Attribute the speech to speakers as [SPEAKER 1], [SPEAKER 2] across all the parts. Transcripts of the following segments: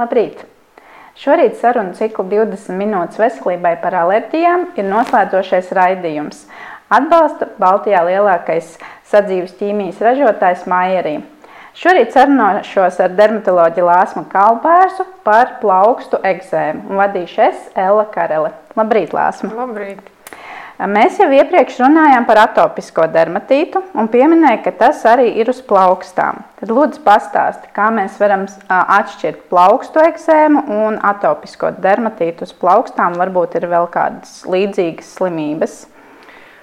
[SPEAKER 1] Labrīt! Šorīt sarunu ciklu 20 minūtes veselībai par alerģijām ir noslēdzošais raidījums. Atbalsta Baltijā lielākais sadzīves ķīmijas ražotājs Maierī. Šorīt sarunāšos ar dermatoloģiju Lāsmu Kalpērsu par plaukstu egzēmu un vadīšu es Ella Karele. Labrīt, Lāsma!
[SPEAKER 2] Labrīt!
[SPEAKER 1] Mēs jau iepriekš runājām par atopisko dermatītu un pieminēja, ka tas arī ir uz plaukstām. Tad lūdzu pastāsti, kā mēs varam atšķirt plaukstu eksēmu un atopisko dermatītu uz plaukstām. Varbūt ir vēl kādas līdzīgas slimības.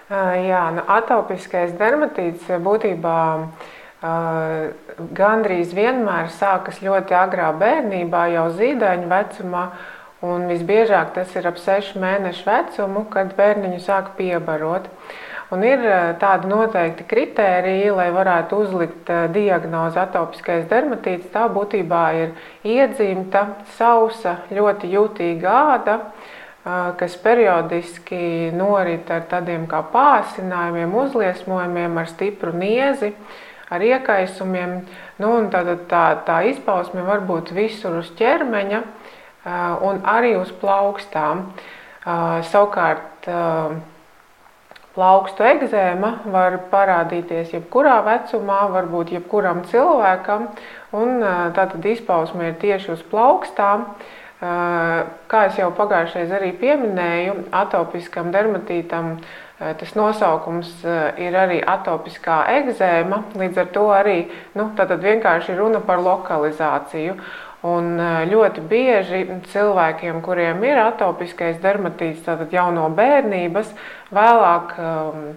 [SPEAKER 2] Jā, nu, atopiskais dermatīts būtībā gandrīz vienmēr sākas ļoti agrā bērnībā, jau zīdaiņa vecumā. Un visbiežāk tas ir ap 6 mēnešu vecumu, kad bērniņu sāk piebarot. Un ir tādi noteikti kriteriji, lai varētu uzlikt diagnozi atopiskais dermatīts. Tā būtībā ir iedzimta, sausa, ļoti jutīga āda, kas periodiski norit ar tādiem kā pāsinājumiem, uzliesmojumiem, ar stipru niezi, ar iekaisumiem. Nu, tā, tā, tā izpausme var būt visur uz ķermeņa un arī uz plaukstām. Savukārt, plaukstu egzēma var parādīties jebkurā vecumā, varbūt jebkuram cilvēkam, un tātad izpausme ir tieši uz plaukstām. Kā jau pagājušajā arī pieminēju, atopiskam dermatītam tas nosaukums ir arī atopiskā egzēma. Līdz ar to arī nu, vienkārši runa par lokalizāciju. Un ļoti bieži cilvēkiem, kuriem ir atopiskais dermatīts, tātad jau no bērnības, vēlāk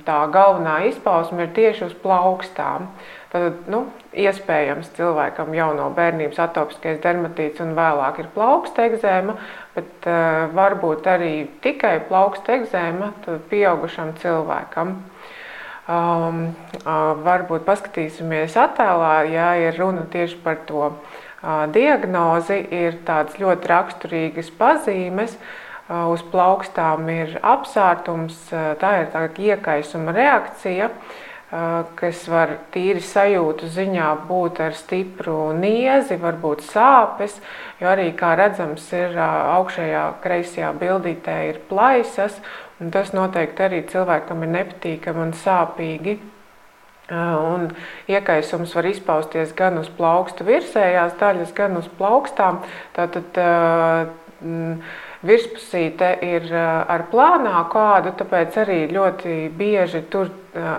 [SPEAKER 2] tā galvenā izpausme ir tieši uz plaukstām. Tad, nu, iespējams, cilvēkam jau no bērnības atopiskais dermatīts un vēlāk ir plauksta egzēma, bet uh, varbūt arī tikai plauksta egzēma pieaugušam cilvēkam. Um, uh, varbūt paskatīsimies attēlā, ja ir runa tieši par to diagnozi ir tādas ļoti raksturīgas pazīmes. Uz plaukstām ir apsārtums, tā ir tā iekaisuma reakcija, kas var tīri sajūtu ziņā būt ar stipru niezi, varbūt sāpes, jo arī, kā redzams, ir augšējā kreisajā bildītē ir plaisas, un tas noteikti arī cilvēkam ir nepatīkami un sāpīgi. Un iekaisums var izpausties gan uz plaukstu virsējās daļas, gan uz plaukstām. Tātad virspusīte ir ar plānāku ādu, tāpēc arī ļoti bieži tur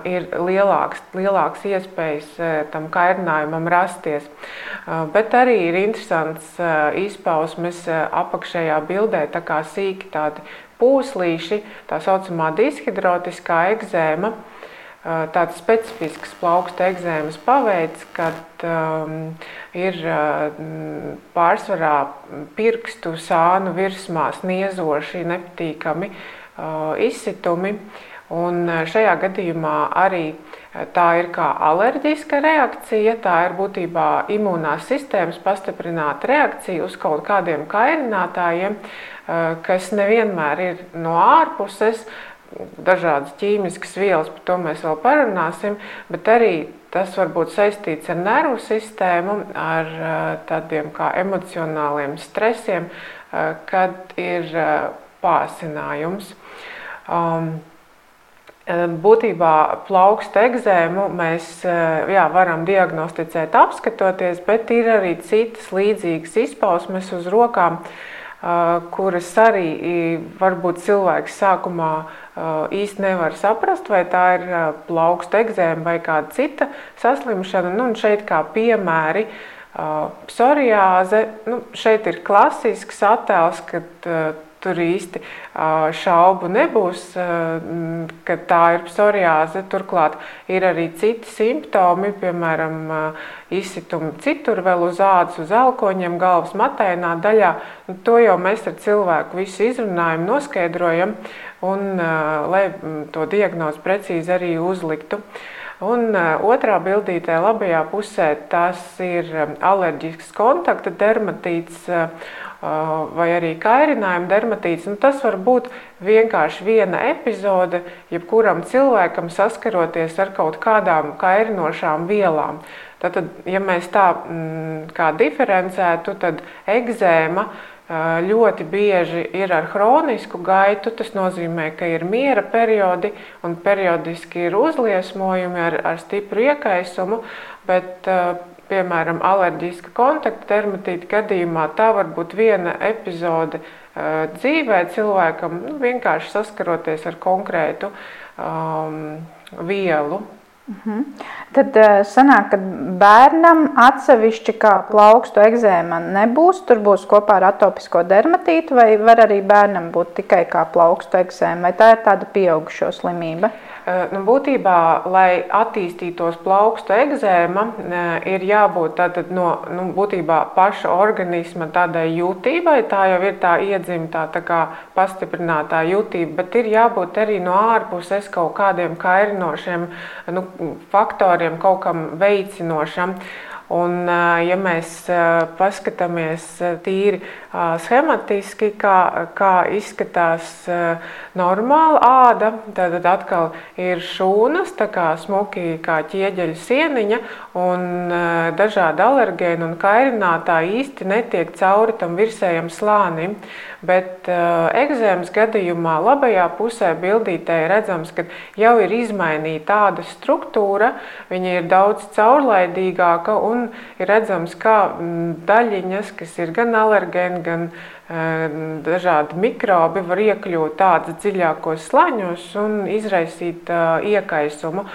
[SPEAKER 2] ir lielāks, lielāks iespējas tam kairinājumam rasties. Bet arī ir interesants izpausmes apakšējā bildē, tā kā sīki tādi pūslīši, tā saucamā dishidrotiskā egzēma tāds specifisks plaukstu eksēmas paveids, kad um, ir um, pārsvarā pirkstu sānu virsmā sniezoši, nepatīkami uh, izsitumi. Un šajā gadījumā arī tā ir kā alerģiska reakcija, tā ir būtībā imūnās sistēmas pastiprināta reakcija uz kaut kādiem kairinātājiem, kas nevienmēr ir no ārpuses, dažādas ķīmiskas vielas, par to mēs vēl parunāsim, bet arī tas var būt saistīts ar nervu sistēmu, ar tādiem kā emocionāliem stresiem, kad ir pāsinājums. Um, Būtībā plauksta egzēmu mēs jā, varam diagnosticēt, apskatoties, bet ir arī citas līdzīgas izpausmes uz rokām, kuras arī varbūt cilvēks sākumā īsti nevar saprast, vai tā ir plauksta egzēma vai kāda cita saslimšana. Nu, šeit kā piemēri psoriāze, nu, šeit ir klasisks attēls, kad tur īsti šaubu nebūs, ka tā ir psoriāze. Turklāt ir arī citi simptomi, piemēram, izsitumi citur, vēl uz ādas, uz elkoņiem, galvas matēnā daļā. Nu, to jau mēs ar cilvēku visu izrunājam, noskaidrojam, un lai to diagnozi precīzi arī uzliktu. Un otrā bildītē, labajā pusē, tas ir alerģisks kontakta dermatīts vai arī kairinājuma dermatīts. Nu, tas var būt vienkārši viena epizode, jebkuram cilvēkam saskaroties ar kaut kādām kairinošām vielām. Tātad, ja mēs tā kā diferencētu, tad egzēma ļoti bieži ir ar chronisku gaitu. Tas nozīmē, ka ir miera periodi un periodiski ir uzliesmojumi ar, ar stipru iekaisumu, bet, piemēram, alerģiska kontakta dermatīta gadījumā tā var būt viena epizode dzīvē cilvēkam, nu, vienkārši saskaroties ar konkrētu um, vielu.
[SPEAKER 1] Mhm. Tad uh, sanāk, ka bērnam atsevišķi kā plaukstu egzēma nebūs. Tur būs kopā ar atopisko dermatītu, vai var arī bērnam būt tikai kā plaukstu egzēma, vai tā ir tāda pieaugušo slimība? Uh,
[SPEAKER 2] Eh, nu, būtībā, lai attīstītos plaukstu egzēma, eh, ir jābūt tātad, no nu, būtībā, paša organisma tādai jūtībai. Tā jau ir tā iedzimtā, tā kā pastiprinātā jūtība, bet ir jābūt arī no ārpuses kaut kādiem kairinošiem nu, faktoriem, kaut kam veicinošam. Un, ja mēs paskatāmies tīri schematiski, kā, kā izskatās normāla āda, tad atkal ir šūnas, tā kā smuki kā ķieģeļa sieniņa, un dažādi alergēni un kairinātāji īsti netiek cauri tam virsējam slānim. Bet eksēmas gadījumā labajā pusē bildītē ir redzams, ka jau ir izmainīta tāda struktūra, viņa ir daudz caurlaidīgāka un ir redzams, kā daļiņas, kas ir gan alergēni, gan uh, dažādi mikrobi, var iekļūt tādos dziļākos slaņos un izraisīt uh, iekaisumu.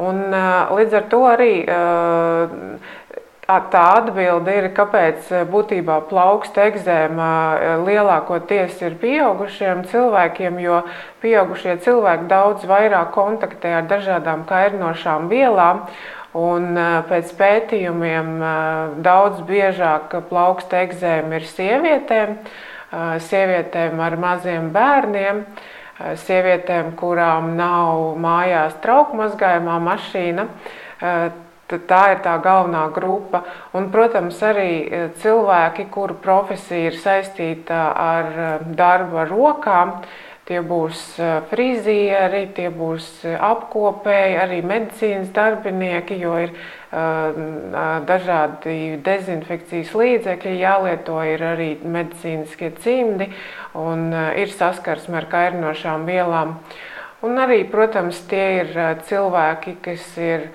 [SPEAKER 2] Un, uh, līdz ar to arī Tā atbilde ir, kāpēc būtībā plauksta egzēma eh, lielākoties ir pieaugušiem cilvēkiem, jo pieaugušie cilvēki daudz vairāk kontaktē ar dažādām kairinošām vielām. Un pēc pētījumiem daudz biežāk plauksta egzēma ir sievietēm, sievietēm ar maziem bērniem, sievietēm, kurām nav mājās trauku mazgājumā mašīna tā ir tā galvenā grupa. Un, protams, arī cilvēki, kuru profesija ir saistīta ar darbu ar rokām. Tie būs e, frizieri, tie būs apkopēji, arī medicīnas darbinieki, jo ir dažādi dezinfekcijas līdzekļi jālieto, ir arī medicīniskie cimdi un ir saskarsme ar kairinošām vielām. Un arī, protams, tie ir cilvēki, kas ir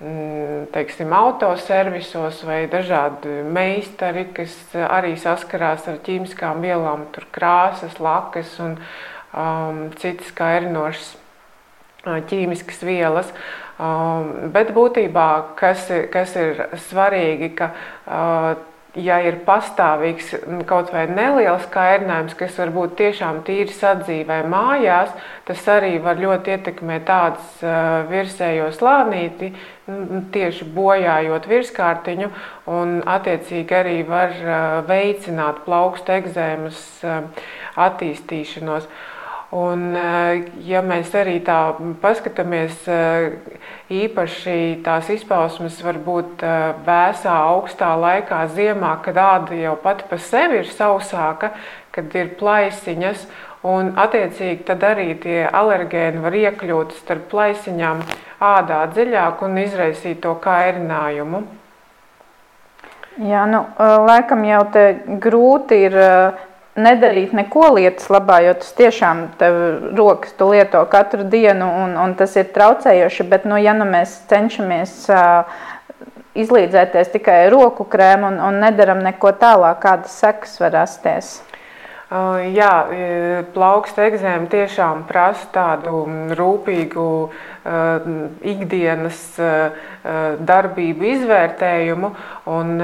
[SPEAKER 2] Mm, teiksim, autoservisos vai dažādi meistari, kas arī saskarās ar ķīmiskām vielām, tur krāsas, lakas un um, citas kairinošas uh, ķīmiskas vielas. Um, bet būtībā, kas ir, kas ir svarīgi, ka uh, ja ir pastāvīgs kaut vai neliels kairinājums, kas var būt tiešām tīri sadzīvē mājās, tas arī var ļoti ietekmēt tādas uh, virsējo slānīti, tieši bojājot virskārtiņu, un attiecīgi arī var uh, veicināt plaukstu egzēmas uh, attīstīšanos. Un, eh, ja mēs arī tā paskatāmies, eh, īpaši tās izpausmes var būt eh, vēsā, augstā laikā, ziemā, kad āda jau pati pa sevi ir sausāka, kad ir plaisiņas, un attiecīgi tad arī tie alergēni var iekļūt starp plaisiņām ādā dziļāk un izraisīt to kairinājumu.
[SPEAKER 1] Jā, nu, laikam jau te grūti ir nedarīt neko lietas labā, jo tas tiešām tev rokas tu lieto katru dienu un, un tas ir traucējoši. Bet, nu, ja nu mēs cenšamies uh, izlīdzēties tikai roku krēmu un, un nedaram neko tālāk, kādas sekas var rasties.
[SPEAKER 2] Jā, plauksta egzēma tiešām prasa tādu rūpīgu ikdienas darbību izvērtējumu, un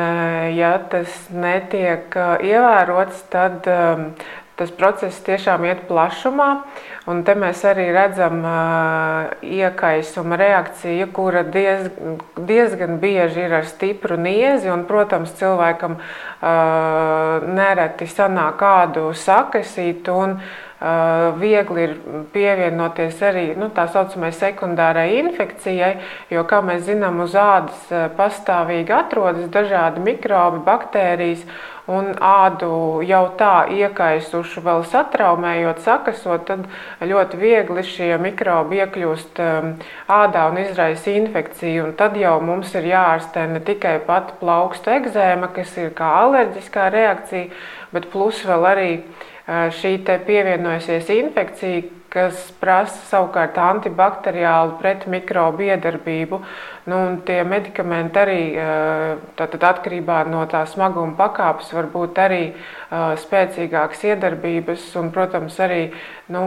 [SPEAKER 2] ja tas netiek ievērots, tad tas process tiešām iet plašumā. Un te mēs arī redzam uh, iekaisuma reakciju, kura diez, diezgan bieži ir ar stipru niezi. Un, protams, cilvēkam uh, nereti sanāk kādu sakasīt. Un, viegli ir pievienoties arī nu, tā saucamai sekundārai infekcijai, jo, kā mēs zinām, uz ādas pastāvīgi atrodas dažādi mikrobi, baktērijas un ādu jau tā iekaisuši, vēl satraumējot, sakasot, tad ļoti viegli šie mikrobi iekļūst um, ādā un izraisa infekciju. Un tad jau mums ir jāārstē ne tikai pati plaukstu egzēma, kas ir kā alerģiskā reakcija, bet plus vēl arī uh, šī pievienojusies infekcija, kas prasa savukārt antibakteriālu pretmikrobu iedarbību. Nu, tie medikamenti arī atkarībā no tā smaguma pakāpes var būt arī spēcīgākas iedarbības, un, protams, arī nu,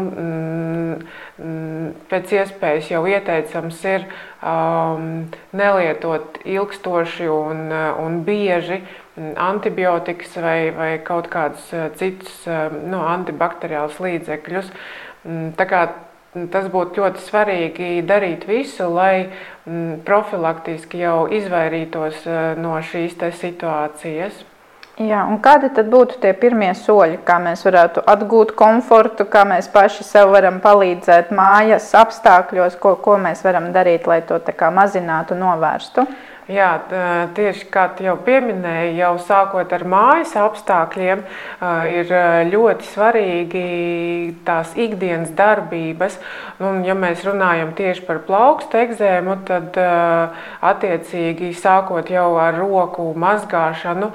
[SPEAKER 2] pēc iespējas jau ieteicams ir um, nelietot ilgstoši un, un bieži antibiotikas vai, vai kaut kādus citus nu, antibakteriālus līdzekļus. Mm, mm, tas būtu ļoti svarīgi darīt visu, lai mm, profilaktiski jau izvairītos eh, no šīs situācijas.
[SPEAKER 1] Jā, kādi tad būtu tie pirmie soļi, kā mēs varētu atgūt komfortu, kā mēs paši sev varam palīdzēt mājas apstākļos, ko, ko mēs varam darīt, lai to mazinātu, novērstu?
[SPEAKER 2] Jā, tieši kā jau pieminēju, jau sākot ar mājas apstākļiem, ir ļoti svarīgi tās ikdienas darbības. Un, ja mēs runājam tieši par plaukstu egzēmu, tad attiecīgi sākot jau ar roku mazgāšanu,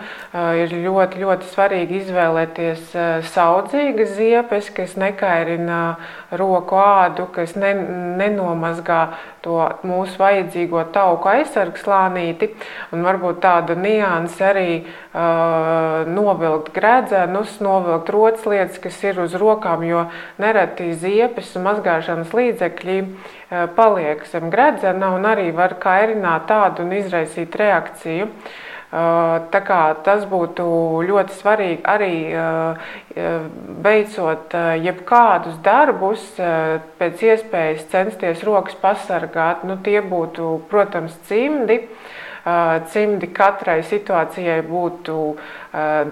[SPEAKER 2] ir ļoti, ļoti svarīgi izvēlēties saudzīgas ziepes, kas nekairina roku ādu, kas ne, nenomazgā to mūsu vajadzīgo tauku aizsargslānīti, un varbūt tāda nianse arī uh, novilkt gredzenus, novilkt rotas lietas, kas ir uz rokām, jo nereti ziepes un mazgāšanas līdzekļi uh, paliek zem gredzena un arī var kairināt tādu un izraisīt reakciju. Uh, Tā kā tas būtu ļoti svarīgi arī veicot jebkādus darbus, pēc iespējas censties rokas pasargāt. Nu, tie būtu, protams, cimdi. Cimdi katrai situācijai būtu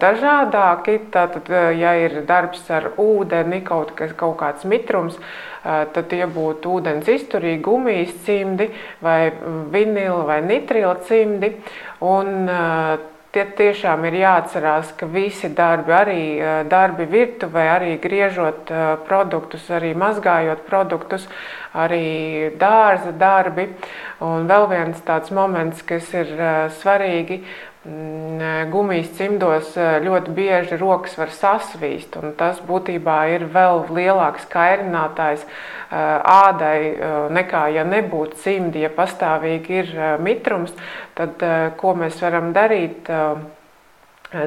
[SPEAKER 2] dažādāki. Tātad, ja ir darbs ar ūdeni, kaut, kas, kaut kāds mitrums, tad tie būtu ūdens izturīgi, gumijas cimdi vai vinila vai nitrila cimdi. Un, Tie tiešām ir jāatcerās, ka visi darbi, arī darbi virtuvē, arī griežot produktus, arī mazgājot produktus, arī dārza darbi. Un vēl viens tāds moments, kas ir svarīgi, gumijas cimdos eh, ļoti bieži rokas var sasvīst, tas būtībā ir vēl lielāks kairinātājs eh, ādai eh, nekā, ja nebūtu cimdi, ja pastāvīgi ir mitrums, tad ko mēs varam darīt?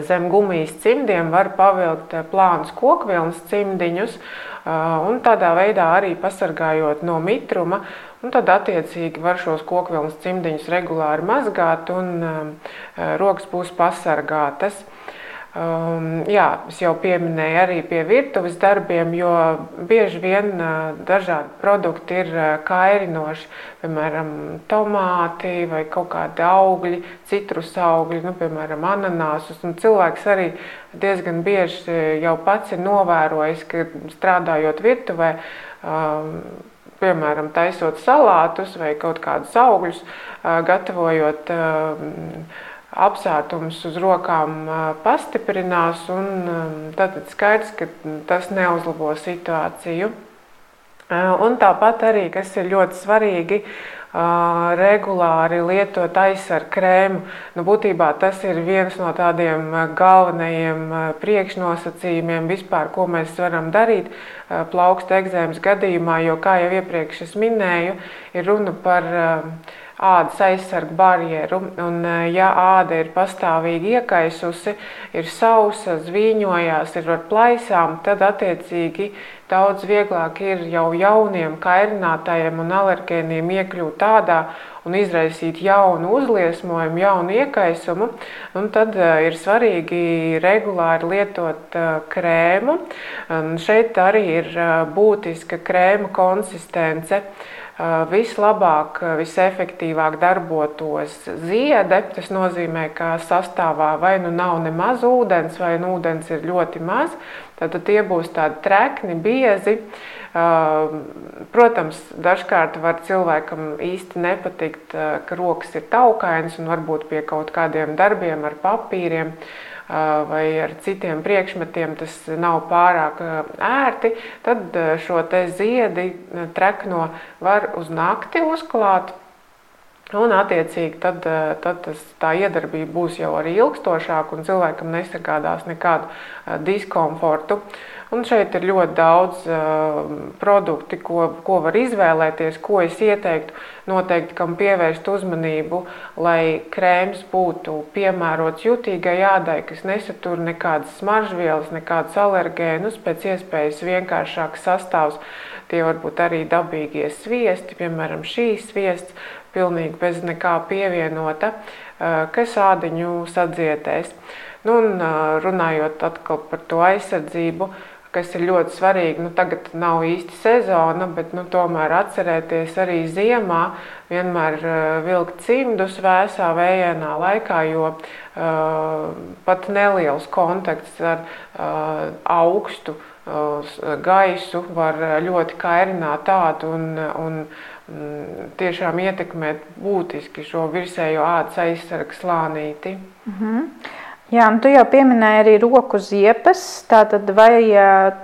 [SPEAKER 2] Zem gumijas cimdiem var pavilkt plānus kokvilnas cimdiņus, un tādā veidā arī pasargājot no mitruma Un tad, attiecīgi, var šos kokvilnas cimdiņus regulāri mazgāt, un uh, rokas būs pasargātas. Um, jā, es jau pieminēju arī pie virtuves darbiem, jo bieži vien uh, dažādi produkti ir uh, kairinoši, piemēram, tomāti vai kaut kādi augļi, citrus augļi, nu, piemēram, ananāsus. Un cilvēks arī diezgan bieži jau pats ir novērojis, ka strādājot virtuvē, um, piemēram, taisot salātus vai kaut kādus augļus, gatavojot apsētumus uz rokām pastiprinās, un tad skaidrs, ka tas neuzlabo situāciju. Un tāpat arī, kas ir ļoti svarīgi, regulāri lietot aizsargu krēmu. Nu, būtībā tas ir viens no tādiem galvenajiem priekšnosacījumiem vispār, ko mēs varam darīt plauksta egzēmas gadījumā, jo, kā jau iepriekš minēju, ir runa par ādas aizsargu barjeru. Un, ja āda ir pastāvīgi iekaisusi, ir sausa, zvīņojās, ir ar plaisām, tad attiecīgi Daudz vieglāk ir jau jauniem kairinātājiem un alergēniem iekļūt tādā un izraisīt jaunu uzliesmojumu, jaunu iekaisumu. Un tad uh, ir svarīgi regulāri lietot uh, krēmu. Un šeit arī ir būtiska krēma konsistence. Vislabāk, visefektīvāk darbotos ziede. Tas nozīmē, ka sastāvā vai nu nav nemaz ūdens, vai nu ūdens ir ļoti maz. Tad tie būs tādi trekni, biezi. Protams, dažkārt var cilvēkam īsti nepatikt, ka rokas ir taukainas un varbūt pie kaut kādiem darbiem ar papīriem vai ar citiem priekšmetiem tas nav pārāk ērti, tad šo ziedi trekno var uz nakti uzklāt. Un, attiecīgi, tad, tad tas, tā iedarbība būs jau arī ilgstošāka un cilvēkam nesagādās nekādu diskomfortu. Uh, Un šeit ir ļoti daudz uh, produktu, ko, ko var izvēlēties, ko es ieteiktu noteikti, kam pievērst uzmanību, lai krēms būtu piemērots jutīgai ādai, kas nesatur nekādas smaržvielas, nekādus alergēnus, pēc iespējas vienkāršāks sastāvs. Tie var būt arī dabīgie sviesti, piemēram, šīs sviests, pilnīgi bez nekā pievienota, uh, kas ādiņu sadzietēs. Nu, un, uh, runājot atkal par to aizsardzību, kas ir ļoti svarīgi. Nu, tagad nav īsti sezona, bet nu, tomēr atcerēties arī ziemā vienmēr uh, vilkt cimdus vēsā vējainā laikā, jo uh, pat neliels kontakts ar uh, augstu gaisu var ļoti kairināt tādu un, un mm, tiešām ietekmēt būtiski šo virsējo ādas aizsargu slānīti. Mm -hmm.
[SPEAKER 1] Jā, tu jau pieminēji arī roku ziepes. Tātad, vai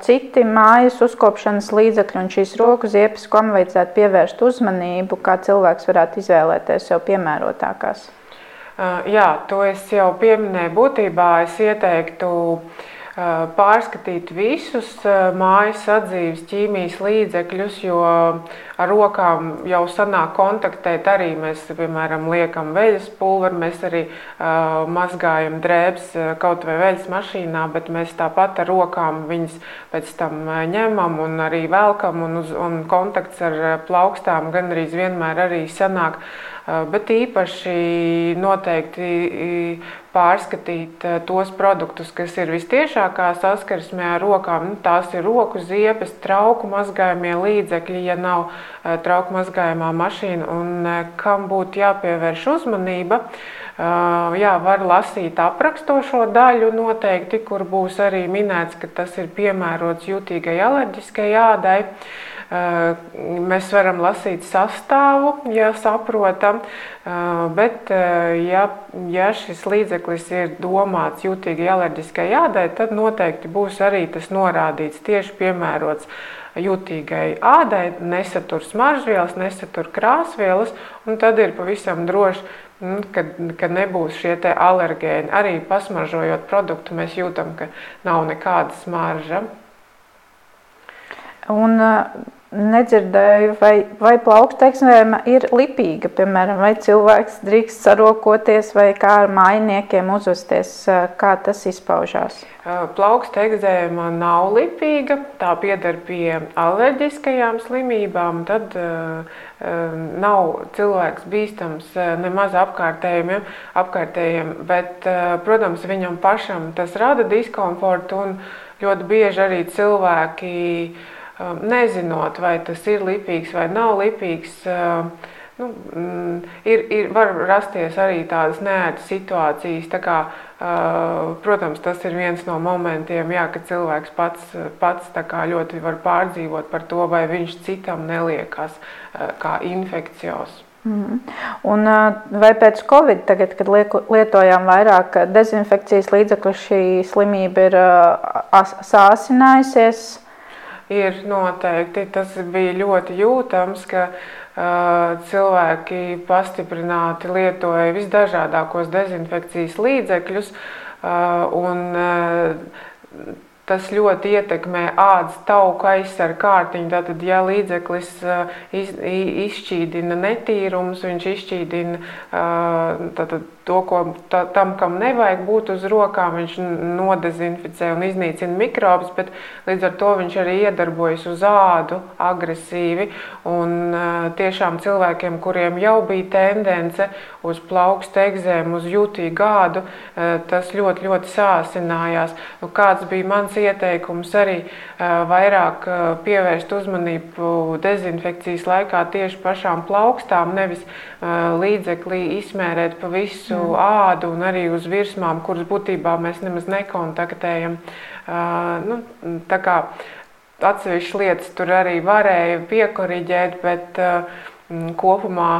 [SPEAKER 1] citi mājas uzkopšanas līdzekļi un šīs roku ziepes, kam vajadzētu pievērst uzmanību, kā cilvēks varētu izvēlēties sev piemērotākās?
[SPEAKER 2] Jā, to es jau pieminēju. Būtībā es ieteiktu uh, pārskatīt visus mājas sadzīves ķīmijas līdzekļus, jo ar rokām jau sanāk kontaktēt arī mēs, piemēram, liekam veļas pulveri, mēs arī uh, mazgājam drēbes kaut vai veļas mašīnā, bet mēs tāpat ar rokām viņas pēc tam ņemam un arī velkam un, uz, un kontakts ar plaukstām gan arī vienmēr arī sanāk. Bet īpaši noteikti pārskatīt tos produktus, kas ir vistiešākā saskarsmē ar rokām. Nu, tās ir roku ziepes, trauku mazgājumie līdzekļi, ja nav trauku mazgājumā mašīna un eh, kam būtu jāpievērš uzmanība. Jā, var lasīt aprakstošo daļu noteikti, kur būs arī minēts, ka tas ir piemērots jutīgai alerģiskai ādai. Mēs varam lasīt sastāvu, ja saprotam, bet ja, ja šis līdzeklis ir domāts jūtīgi alerģiskai ādai, tad noteikti būs arī tas norādīts tieši piemērots jutīgai ādai, nesatur smaržvielas, nesatur krāsvielas, un tad ir pavisam droši, nu, kad, kad nebūs šie alergēni. Arī pasmaržojot produktu, mēs jūtam, ka nav nekāda smarža.
[SPEAKER 1] Un, nedzirdēju, vai, vai plaukta eksēma ir lipīga, piemēram, vai cilvēks drīkst sarokoties, vai kā ar mājiniekiem uzvesties, kā tas izpaužās?
[SPEAKER 2] Plauksta eksēma nav lipīga, tā pieder pie alerģiskajām slimībām, tad uh, nav cilvēks bīstams nemaz apkārtējiem, apkārtējiem, bet, uh, protams, viņam pašam tas rada diskomfortu un ļoti bieži arī cilvēki uh, nezinot, vai tas ir lipīgs vai nav lipīgs. Um, nu, mm, ir, ir, var rasties arī tādas neērtas situācijas. Tā kā, uh, protams, tas ir viens no momentiem, jā, kad cilvēks pats, pats ļoti var pārdzīvot par to, vai viņš citam neliekas uh, kā infekcijos.
[SPEAKER 1] Mm. Un, uh, vai pēc Covid, tagad, kad lietojām vairāk dezinfekcijas līdzekļu, šī slimība ir sāsinājusies?
[SPEAKER 2] Ir noteikti. Tas bija ļoti jūtams, ka uh, cilvēki pastiprināti lietoja visdažādākos dezinfekcijas līdzekļus. Uh, un, uh, tas ļoti ietekmē ādas tauku aizsargu kārtiņu. Tātad, ja līdzeklis iz, izšķīdina netīrumus, viņš izšķīdina tātad, to, ko tā, tam, kam nevajag būt uz rokām, viņš nodezinficē un iznīcina mikrobus, bet līdz ar to viņš arī iedarbojas uz ādu agresīvi. Un tiešām cilvēkiem, kuriem jau bija tendence uz plaukstu egzēmu, uz jutīgu ādu, tas ļoti, ļoti sāsinājās. Nu, kāds bija mans ieteikums arī vairāk pievērst uzmanību dezinfekcijas laikā tieši pašām plaukstām, nevis līdzeklī izmērēt pa visu mm. ādu un arī uz virsmām, kuras būtībā mēs nemaz nekontaktējam. Nu, tā kā atsevišķas lietas tur arī varēja piekoriģēt, bet kopumā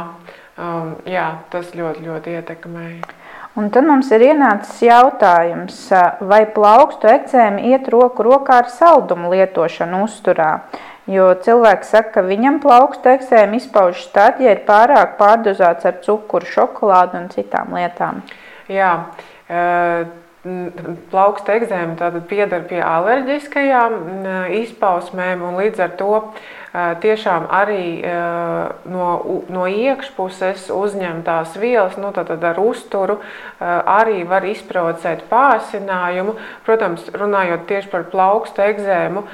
[SPEAKER 2] jā, tas ļoti, ļoti ietekmēja.
[SPEAKER 1] Un tad mums ir ienācis jautājums, vai plaukstu ekcēmi iet roku rokā ar saldumu lietošanu uzturā. Jo cilvēks saka, ka viņam plaukstu ekcēmi izpaužas tad, ja ir pārāk pārdozēts ar cukuru, šokolādu un citām lietām.
[SPEAKER 2] Jā, plauksta ekzēma tātad piedar pie alerģiskajām izpausmēm un līdz ar to tiešām arī no, no iekšpuses uzņemtās vielas, nu, tad ar uzturu arī var izprovocēt pārsinājumu. Protams, runājot tieši par plaukstu egzēmu,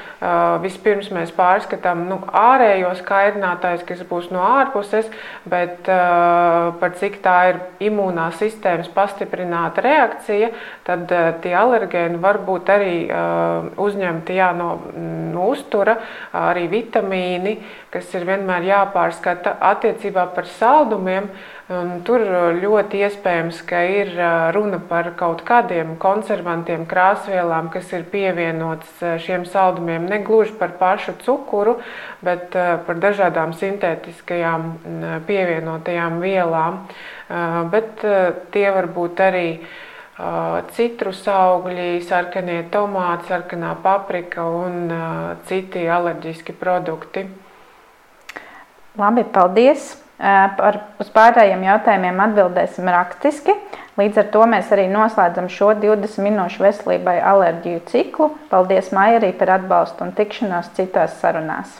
[SPEAKER 2] vispirms mēs pārskatām nu, ārējos kaitinātājus, kas būs no ārpuses, bet par cik tā ir imūnās sistēmas pastiprināta reakcija, tad tie alergēni var būt arī uzņemti jā, no, no uztura, arī vitamīni kas ir vienmēr jāpārskata attiecībā par saldumiem. Tur ļoti iespējams, ka ir runa par kaut kādiem konservantiem, krāsvielām, kas ir pievienotas šiem saldumiem. Ne gluži par pašu cukuru, bet par dažādām sintētiskajām pievienotajām vielām. Bet tie var būt arī citrus augļi, sarkanie tomāti, sarkanā paprika un citi alerģiski produkti.
[SPEAKER 1] Labi, paldies! Par, uz pārējiem jautājumiem atbildēsim rakstiski. Līdz ar to mēs arī noslēdzam šo 20 minūšu veselībai alerģiju ciklu. Paldies, Maija, arī par atbalstu un tikšanos citās sarunās.